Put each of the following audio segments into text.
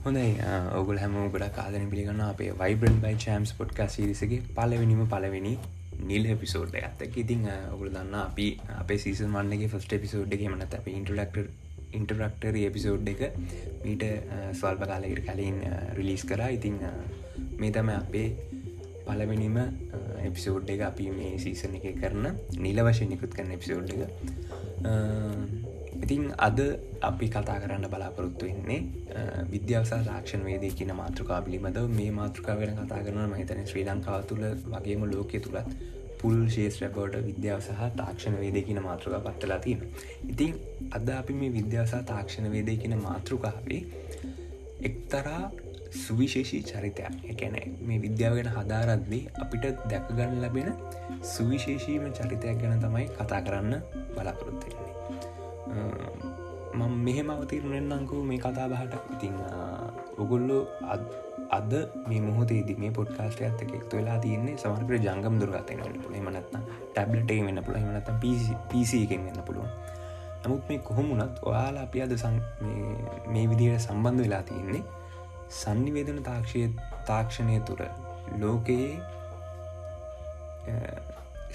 හොඳයි. ඔගුල හැම ගොඩ කාදන පිළිගන්න අපේ වයිබන් බයි චම්ස් පොට්කා සිරිසගේ පලවෙනිම පලවෙනි නිල් එපිසෝඩ් ඇත්තක ඉතින් ඔගුල දන්න අපි අපේ සීසන් වන්නගේ ෆස්ට එපිසෝඩ් එක මනත අප ඉන්ටරක්ටර් ඉන්ටරක්ටර් එපිසෝඩ් එක මීට ස්වල්ප කාලකට කලින් රිලිස් කරා. ඉතිං මේ තම අපේ පලවෙනිම එපිසෝඩ් එක අපි මේ සීසන එක කරන නිල වශය නිකුත් කරන එපිසෝඩ් එක. ඉතින් අද අපි කතා කරන්න බලාපොරොත්තු වෙන්නේ විද්‍යාවසා තාක්ෂණ වේදේ කියන මාතෘකා පිළිබඳව. මේ මාතෘකාවෙන කතා කරන මහිතන ශ්‍රී ලංකාව තුළ වගේම ලෝකය තුළත් පුල් ශේෂ්‍රකෝට විද්‍යාව සහ තාක්ෂණ වේදේ කියන මාතෘකා පත්වලා තියෙන ඉතින් අද අපි මේ විද්‍යාවසා තාක්ෂණ වේදේ කියන මාතෘකාවේ එක්තරා සුවිශේෂී චරිතයක්. එකැන මේ විද්‍යාවගෙන හදාරද්දී අපිට දැකගන්න ලැබෙන සුවිශේෂීම චරිතයක් ගැන තමයි කතා කරන්න බලාපොරොත්තුවෙන්නේ මම මෙහෙම අවතීරණෙන්න්නංකු මේ කතා බහට. ඉතිං ඔගොල්ලෝ අද මේ මොහොතේද මේ පොඩ්කාස්ට ඇත එකෙක් වෙලා තියන්නේ සමහර ජංගම් දුරගතන මනත්න ටැබ්ලට වෙන්න පුළ මනත පිසි එකෙන් වෙන්න පුළුවන්. නමුත් මේ කොහොමුණත් ඔයාලා අපි අද මේ විදියට සම්බන්ධ වෙලා තියෙන්නේ සන්නිවේදන තාක්ෂය තාක්ෂණය තුර ලෝකයේ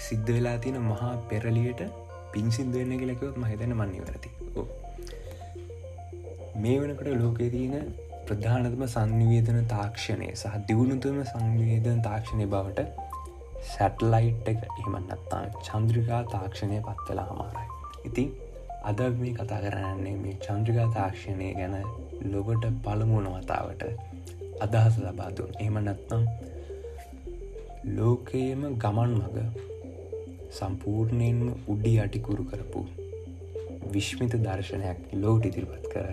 සිද්ධ වෙලා තියෙන මහා පෙරලියට පින් සිද්ධවෙන්න කියලකවත් මහිතන මන්නේ වැරති මේ වනකට ලෝකේ තියෙන ප්‍රධානතම සංනිවේදන තාක්ෂණය සහ දියුණුතුම සංවේදන තාක්ෂණය බවට සැටලයිට් එක එහෙමන්නත්තා චන්ද්‍රිකා තාක්ෂණය පත්වෙලා හමාරයි. ඉතින් අද මේ කතා කරන්නේ මේ චන්ද්‍රිකා තාක්ෂණය ගැන ලොබට පළමුුණ වතාවට අදහස ලබාදුන් එහම නැත්නම් ලෝකයේම ගමන් මඟ සම්පූර්ණයෙන්ම උඩි අටිකුරු කරපු විශ්මිත දර්ශනයක් ලෝට ඉදිරිපත් කර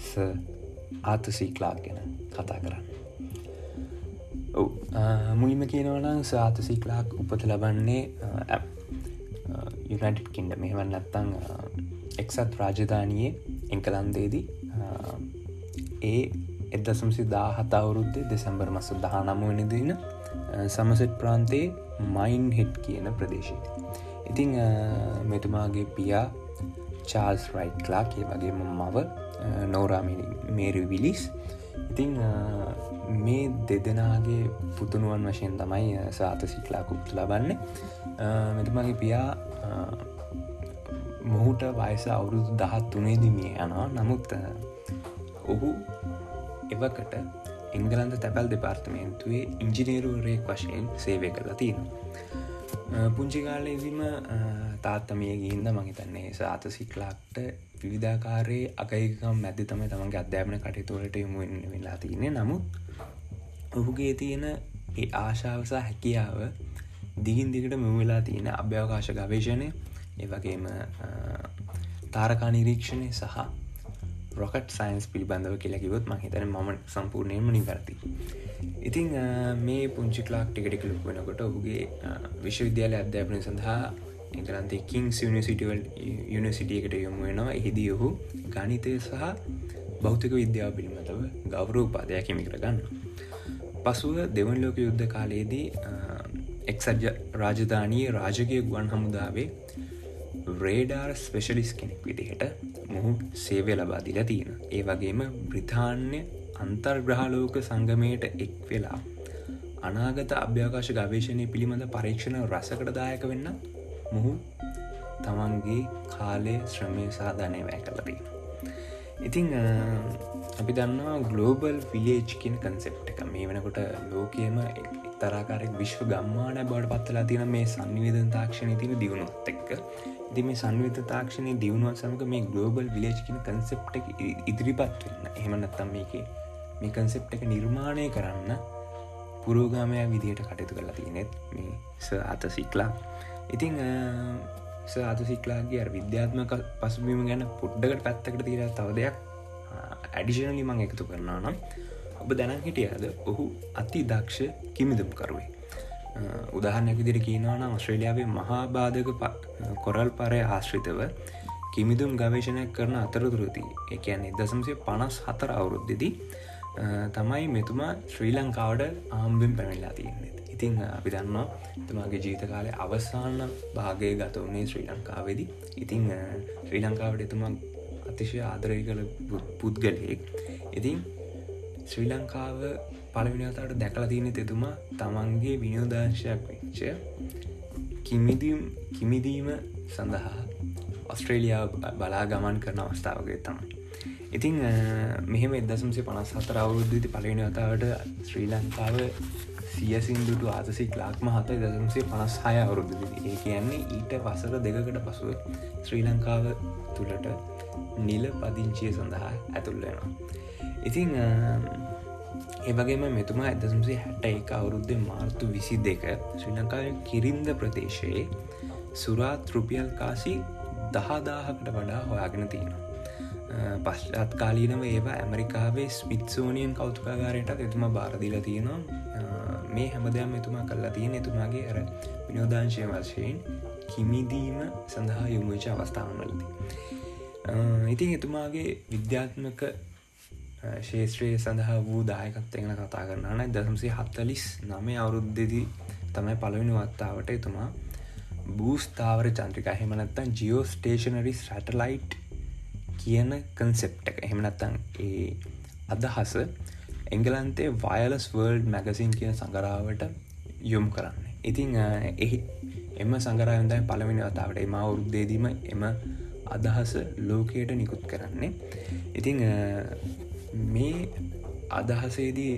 ස. ආතසීක්ලාක් ගැන කතා කරන්න. මුලිම කියනවනම් සාතසික්ලාක් උපත ලබන්නේ යුනටඩ් කින්ඩ මෙහවන් නැත්තං එක්සත් රාජධානයේ එංකලන්දේදී ඒ එදසම්සි දා හතවුරුද්ධ දෙසැම්බර් මස දහ නමුවනිදින සමසෙට් ප්‍රාන්තයේ මයින් හෙට් කියන ප්‍රදේශය. ඉතිං මෙතුමාගේ පියා චාල්ස් රයිට්ලා කිය වගේ මව නෝරාමිනි මේරි විලිස්. ඉතිං මේ දෙදෙනගේ පුතුනුවන් වශයෙන් තමයි සාත සිටලා කුප්තු ලබන්න. මෙතුමාගේ පියා මොහුට වයස අවුරුදු දහත් තුනේදිමිය යනවා. නමුත් ඔහු එවකට එංගලන්ද තැපැල් දෙපාර්තමේන්තුවේ ඉංජිනේරුවරයෙක් වශයෙන් සේවය කරලා තියෙනවා පුංචි කාලයේදීම තාත්තමිය ගින්ද මහිතන්නේ සාත සික්ලාක්ට විවිධාකාරයේ අකයිකම් මැදි තම තමන්ගේ අධ්‍යාපන කටයුතුවලට යොමු වෙලා තියන්නේ නමුත් ඔහුගේ තියෙන ඒ ආශාවසා හැකියාව දිගින් දිගට මෙවෙලා තියෙන අභ්‍යවකාශ ගවේශණය ඒවගේම තාරකා නිරීක්ෂණය සහ රොකට් සයින්ස් පිළිබඳව කියලකිවොත් මහිතන ම සම්පූර්ණයම නිවැරති ඉතිං මේ පුංචි ලාක් ටිකට ලුක් වෙනකොට ඔහුගේ විශ්වවිද්‍යාල අධ්‍යාපනය සඳහා එගලන්තේ කිංස් යනිසිටවල් යුනිසිටියකට යොමු වෙනවා. එහිදී ඔහු ගනිතය සහ බෞතික විද්‍යාව පිළිබඳව ගෞරෝ උපාදයක් හිමි කරගන්න පසුව දෙවන් ලෝක යුද්ධ කාලයේදී එක්සජ රාජධානයේ රාජකය ගුවන් හමුදාවේ රේඩාර් ස්පෙශලිස් කෙනෙක් විදිහට මොහු සේවය ලබාදිලා තියෙන ඒ වගේම බ්‍රතාන්‍ය අන්තර්ග්‍රහලෝක සංගමයට එක් වෙලා අනාගත අභ්‍යාකාශ ගවේශණය පිළිබඳ පරීක්ෂණ රසකට දායක වෙන්න මොහු තමන්ගේ කාලය ශ්‍රමය සාධනය වැය කලදී ඉතිං අපි දන්නවා ගලෝබල් විලේජ් කියන කන්සෙප් එක. මේ වෙනකොට ලෝකයම තරාකාරෙක් විශ්ව ගම්මාන බවට පත්වලා තියෙන මේ සංවිධන් තාක්ෂණය තින දියුණුත් එක්ක ඉති මේ සංවිත තාක්ෂණය දියුණුවත් සමක මේ ගලෝබල් විලේජ්කින කන්සෙප්ට ඉදිරිපත් වෙන්න. එහමනත්තම් මේක මේ කන්සෙප්ට එක නිර්මාණය කරන්න පුරෝගාමය විදිහට කටයුතු කරලා තියනෙත් මේ ස අත සික්ලා ඉතිං සාත සික්ලාගේ විද්‍යාත්මක පසුබීම ගැන පුඩ්ඩකට පැත්තකට තීර තව දෙයක් ඇඩිෂනලි මං එකතු කරනා නම් ඔබ දැන හිටියද ඔහු අති දක්ෂ කිමිදුම් කරුවේ උදාහරණයක් විදිර කියනවාන ඔස්ට්‍රේලියාවේ මහා බාධක කොරල් පරය ආශ්‍රිතව කිමිදුම් ගවේශණයක් කරන අතරතුරති එකන්නේ දසම්සේ පනස් හතර අවුරුද්ධදී තමයි මෙතුමා ශ්‍රී ලංකාවට ආම්බෙන් පැමිල්ලා තියන්නේ. ඉතිං අපි දන්නවා තුමාගේ ජීත කාලය අවසාන භාගය ගත වනේ ශ්‍රී ලංකාවේදී. ඉතිං ශ්‍රී ලංකාවට එතුමා අතිශය ආදරය කළ පුද්ගලයෙක්. ඉතින් ශ්‍රී ලංකාව පලවිනිතාවට දැකලා තියෙන තෙතුමා තමන්ගේ විනෝදාංශයක් වෙච්ච කිමිදීම සඳහා ඔස්ට්‍රේලියාව බලා ගමන් කරන අවස්ථාවගේ තමයි. ඉතිං මෙහෙම එදසම්සේ පනස් හතර අවුරුද්ධති පලවෙනි වතාවට ශ්‍රී ලංකාව සියසින්දුට ආතසික් ලාක්ම හත දසම්සේ පනස් හය අවුරුද්ධ ඒ කියන්නේ ඊට වසර දෙකකට පසුව ශ්‍රී ලංකාව තුළට නිල පදිංචිය සඳහා ඇතුල්ලෙනවා ඉතිං ඒවගේම මෙතුමා ඇදසම්සේ හැට එක අවුරුද්ධ මාර්තු විසි දෙක ශ්‍රී ලංකාව කිරින්ද ප්‍රදේශයේ සුරාත් රුපියල් කාසි දහදාහකට වඩා හොයාගෙන තියෙනවා පශ්චත් කාලීනව ඒවා ඇමරිකාවේ ස්මිත්සෝනියන් කෞතුකාගාරයට එතුම බාරදිල තියෙනවා මේ හැමදයම් එතුමා කල්ලා තියෙන එතුමාගේ අර විනෝදාංශය වශයෙන් කිමිදීම සඳහා යොමුච අවස්ථාවනලදී. ඉතින් එතුමාගේ විද්‍යාත්මක ශේත්‍රයේ සඳහා වූ දායකත්වයෙන කතා කරන්නන දසම්සේ හත්තලිස් නමේ අවුරුද්ධදී තමයි පළවෙනි වත්තාවට එතුමා බූස්ථාවර චන්ත්‍රික හෙමනත්තන් ජියෝ ස්ටේෂනරි සැටලයිට් කියන කන්සෙප්ට එක. එහෙමනත්තන් ඒ අදහස එංගලන්තේ වයලස් වර්ල්ඩ් මැගසින් කියන සඟරාවට යොම් කරන්න. ඉතිං එහි එම සංගරයන්දයි පළවෙනි වතාවට එම අවුරුද්දේදීම එම අදහස ලෝකයට නිකුත් කරන්නේ. ඉතිං මේ අදහසේදී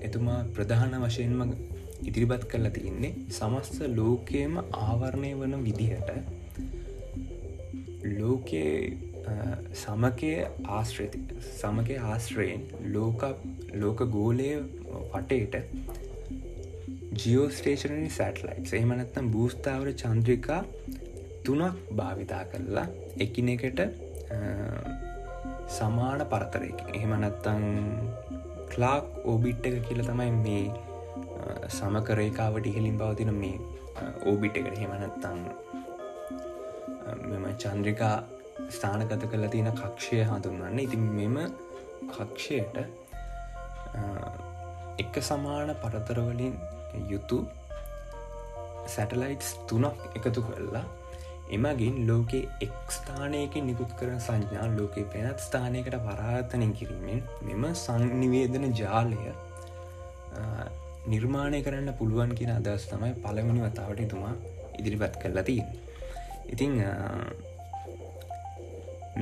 එතුමා ප්‍රධාන වශයෙන්ම ඉදිරිපත් කරලා තියන්නේ සමස්ත ලෝකයම ආවරණය වන විදිහට ලෝකයේ සමකය ආශ්‍රති සමකය ආශ්‍රයෙන් ලෝක ලෝක ගෝලය වටේට ජියෝස්ටේෂනනි සැටලයිට් එහමනත්තම් භූස්ථාවර චන්ද්‍රිකා තුනක් භාවිතා කරලා එකිනෙකට සමාන පරතරයක. එහෙමනත්තං ක්ලාක් ඕබිට් එක කියල තමයි මේ සමකරේකාවට ඉහලින් පවතින මේ ඕබිට් එකට. හෙමනත්තං මෙම චන්ද්‍රිකා ස්ථානගත කළ තියෙන කක්ෂය හඳුන්වන්න. ඉතින් මෙම කක්ෂයට එක සමාන පරතරවලින් යුතු සැටලයිටස් තුනක් එකතු කරලා එමගින් ලෝකේ එක්ස්ථානයකින් නිකුත් කරන සංඥා ලෝකේ පෙනත් ස්ථානයකට පරාතනය කිරීමෙන් මෙම සංනිවේදන ජාලය නිර්මාණය කරන්න පුළුවන් කියෙන අදස් තමයි පළවෙනි වතාවට එතුමා ඉදිරිපත් කරලා තිය ඉතිං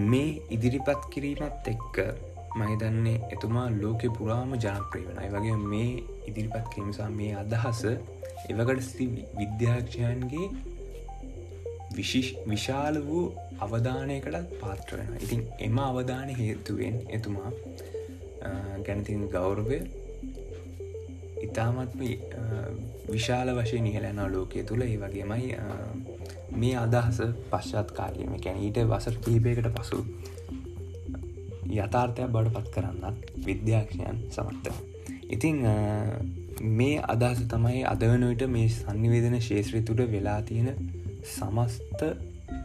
මේ ඉදිරිපත් කිරීමත් එක්ක මහිතන්නේ එතුමා ලෝකෙ පුරාම ජනප්‍රී වනයි වගේ මේ ඉදිරිපත් කිරීමසා මේ අදහස එවකට සිති විද්‍යාක්ෂයන්ගේ විශාල වූ අවධානයකටත් පාත්‍ර වෙන ඉතින් එම අවධානය හේතුවෙන් එතුමා ගැනතින් ගෞරවය ඉතාමත්ම විශාල වශය නිහලැන ලෝකය තුළ ඒ වගේමයි මේ අදහස පශ්චත් කාලයම කැන ඊට වසර කීපයකට පසු යථාර්ථයක් බඩ පත් කරන්නත් විද්‍යාක්ෂයන් සමර්ථ ඉතිං මේ අදහස තමයි අදවනට මේ සංනිවේදන ශේත්‍රය තුළ වෙලා තියෙන සමස්ත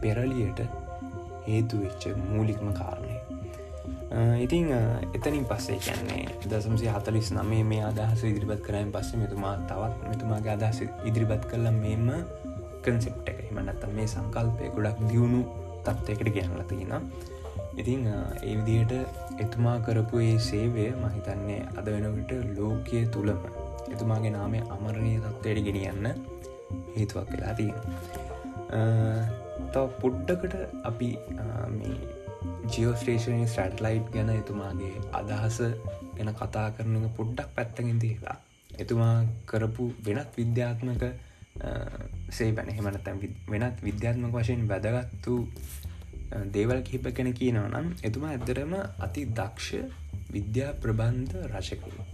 පෙරලියට හේතු වෙච්ච මූලික්ම කාරණය. ඉතිං එතනින් පස්සේ කියන්නේ දසම්සි හතලිස් නමේ මේ අදහස ඉදිරිපත් කරයින් පස්සේ මෙතුමා තවත් මෙතුමාගේ අදහස ඉදිරිපත් කරල මෙම කන්සෙප්ට එක. එමනත්තම් මේ සංකල්පය ගොඩක් දියුණු තත්වයකට ගැනල තියෙන ඉතිං ඒ විදියට එතුමා කරපු ඒ සේවය මහිතන්නේ අද වෙනකට ලෝකය තුළම එතුමාගේ නාමය අමරණය තත්වයට ගෙනියන්න හේතුවක් වෙලා තියෙන තව පුඩ්ඩකට අපි මේ ජියෝස්ටේෂනය සැටලයිට් ගැන එතුමාගේ අදහස ගැන කතා කරන පොඩ්ඩක් පැත්තකින් තියලා. එතුමා කරපු වෙනත් විද්‍යාත්මක සේ බැන හෙමනතැන් වෙනත් විද්‍යාත්මක වශයෙන් වැදගත්තු දේවල් කිහිප කෙන කියනව නම් එතුමා ඇතරම අති දක්ෂ විද්‍යා ප්‍රබන්ධ රශකරු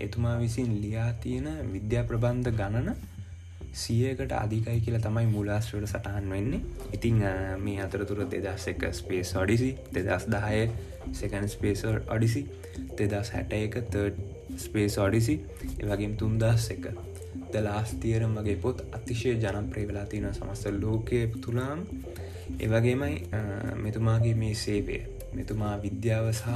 එතුමා විසින් ලියා තියෙන විද්‍යා ප්‍රබන්ධ ගණන සියකට අධිකයි කියලා තමයි මුලාස්ට්‍රට සටහන් වෙන්නේ. ඉතිං මේ අතරතුර දෙදස් එක ස්පේස් ඔඩිසි දෙදස් දහය සකන් ස්පේසර් ඔඩිසි දෙදස් හැට එක තර්ඩ් ස්පේස් ඔඩිසි එවගේම් තුන්දස් එක ද ලාස්තියරම් වගේ පොත් අතිශය ජනප්‍රේ වෙලා තියෙන සමස්ත ලෝකය තුළාම්. එවගේමයි මෙතුමාගේ මේ සේවය. මෙතුමා විද්‍යාව සහ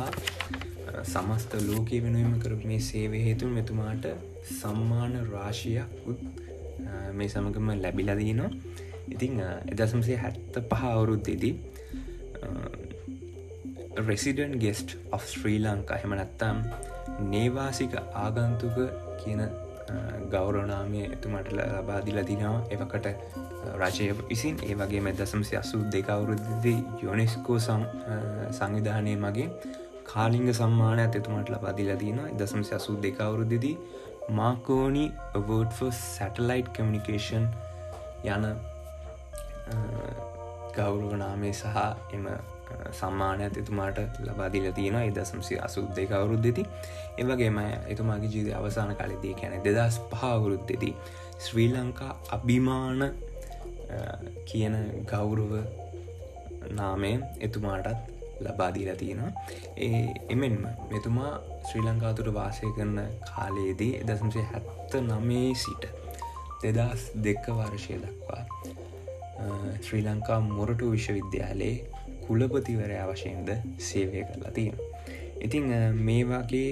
සමස්ත ලෝකය වෙනුවම කරු මේ සේවය හේතුන් මෙතුමාට සම්මාන රාශියක් උත් මේ සමගම ලැබිලදීනවා ඉතිං එදසම්සේ හැත්ත පහ අවුරුද්දේදී resident guest of Sri Lanka හෙම නැත්තම් නේවාසික ආගන්තුක කියන ගෞරවනාමය එතුමට ලබාදිල දිනවා. එවකට රජය විසින් ඒ වගේ මෙදසම්සි අසු දෙකවුරුද්දි යොනෙස්කෝ සංවිධානය මගේ කාලිංග සම්මානයක් එතුමට ලබාදිල දීන දසම්සි අසු දෙකවුරුද්දිදී මාකෝනි අවෝඩ් සැටලයිට් කමිනිකේෂන් යන ගෞරවනාමේ සහ එම සම්මානයක් එතුමාට ලබාදිල තියෙන එදසම්සි අසුත් දෙක අවුරුද්දෙති එවගේම එතුමාගේ ජීවිත අවසාන කාලෙදී කැන දෙදස් පහවුරුද්දෙති ශ්‍රී ලංකා අභිමාන කියන ගෞරව නාමයෙන් එතුමාටත් ලබාදීලා තියෙනවා ඒ එමෙන්ම මෙතුමා ශ්‍රී ලංකාතුර වාසය කරන කාලයේදී එදසම්සේ හැත්ත නමේ සිට දෙදස් දෙක වර්ෂය දක්වා ශ්‍රී ලංකා මොරටු විශ්වවිද්‍යාලයේ කුලපතිවරයා වශයෙන්ද සේවය කරලා තියෙන. ඉතිං මේ වගේ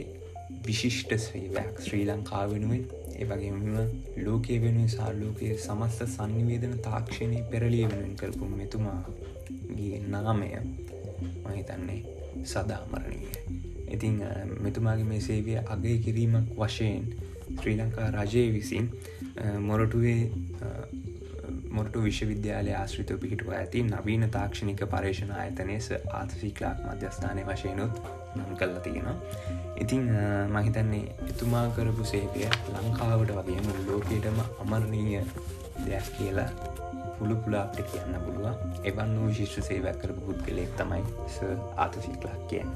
විශිෂ්ට සේවයක් ශ්‍රී ලංකා වෙනුවෙන් ඒ වගේම ලෝකය වෙනුවෙන් සාලෝකයේ සමස්ත සංනිවේදන තාක්ෂණය පෙරලිය වෙනුවෙන් කරපු මෙතුමාගේ නාමය මහිතන්නේ සදාමරණීය. ඉතිං මෙතුමාගේ මේ සේවය අගය කිරීමක් වශයෙන් ශ්‍රී ලංකා රජය විසින් මොරටුවේ මොටු විශ්වවිද්‍යාලය ආශ්‍රිත පිහිටුව ඇති නවීන තාක්ෂණික පර්ේෂණ ආයතනයස ආතසික්ලාක් මධ්‍යස්ථානය වශයනුත් නම් කල්ල තියෙනවා ඉතිං මහිතන්නේ එතුමා කරපු සේපය ලංකාවට වගේම ලෝකයටම අමරණීය දෙයක් කියලා පුළු පුලාට කියන්න පුළුව එවන් වූ ශිෂ්්‍ර සේවයක් කරපු පුද්ගලෙක් තමයි ස ආතසික්ලාක් කියෙන්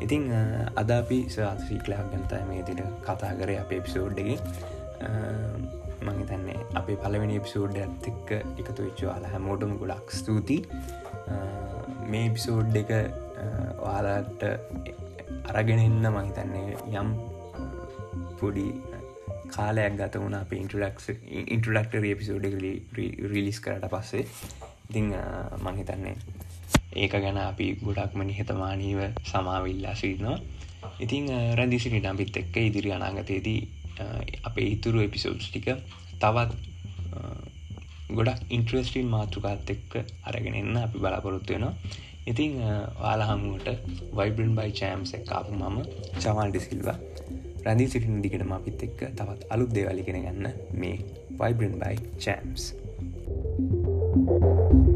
ඉතිං අද අපි ස ආතසික්ලාක් ගැනතයි මේ තිට කතා කර අප එපිසෝඩ්ඩගේ මහිතන්නේ අපේ පලවෙනි එපිසෝඩ් ඇත්තෙක්ක එකතු වෙච්චවාල හැමෝටම ගොඩක් ස්තුති මේ එපිසෝඩ් එක ඔයාලට අරගෙනන්න මහිතන්නේ යම් පොඩි කාලයක් ගත වුණ අප ඉන්ටලක් ඉන්ටලක්ටර එපිසෝඩ් රිලිස් කරට පස්සේ. ඉතිං මහිතන්නේ ඒක ගැන අපි ගොඩක්ම නිහතමානීව සමාවිල්ලා සිරිනවා ඉතිං රැදිසිට අපිත් එක්ක ඉදිරි අනාගතයේදී අපේ ඉතුරු එපිසෝඩ්ස් ටික තවත් ගොඩක් ඉන්ට්‍රස්ටීන් මාතෘකාත් එක්ක අරගෙන එන්න අපි බලාපොරොත්තු වෙනවා. ඉතිං වාල හමුවට වයිබන් බයි චෑම්ස එක්කාපු මම චවල් ඩිසිල්වා රැදි සිටින දිගටම අපිත් එක්ක තවත් අලුත් දේවලිගෙන ගන්න මේ වයිබන් බයි චෑම්ස් Thank you.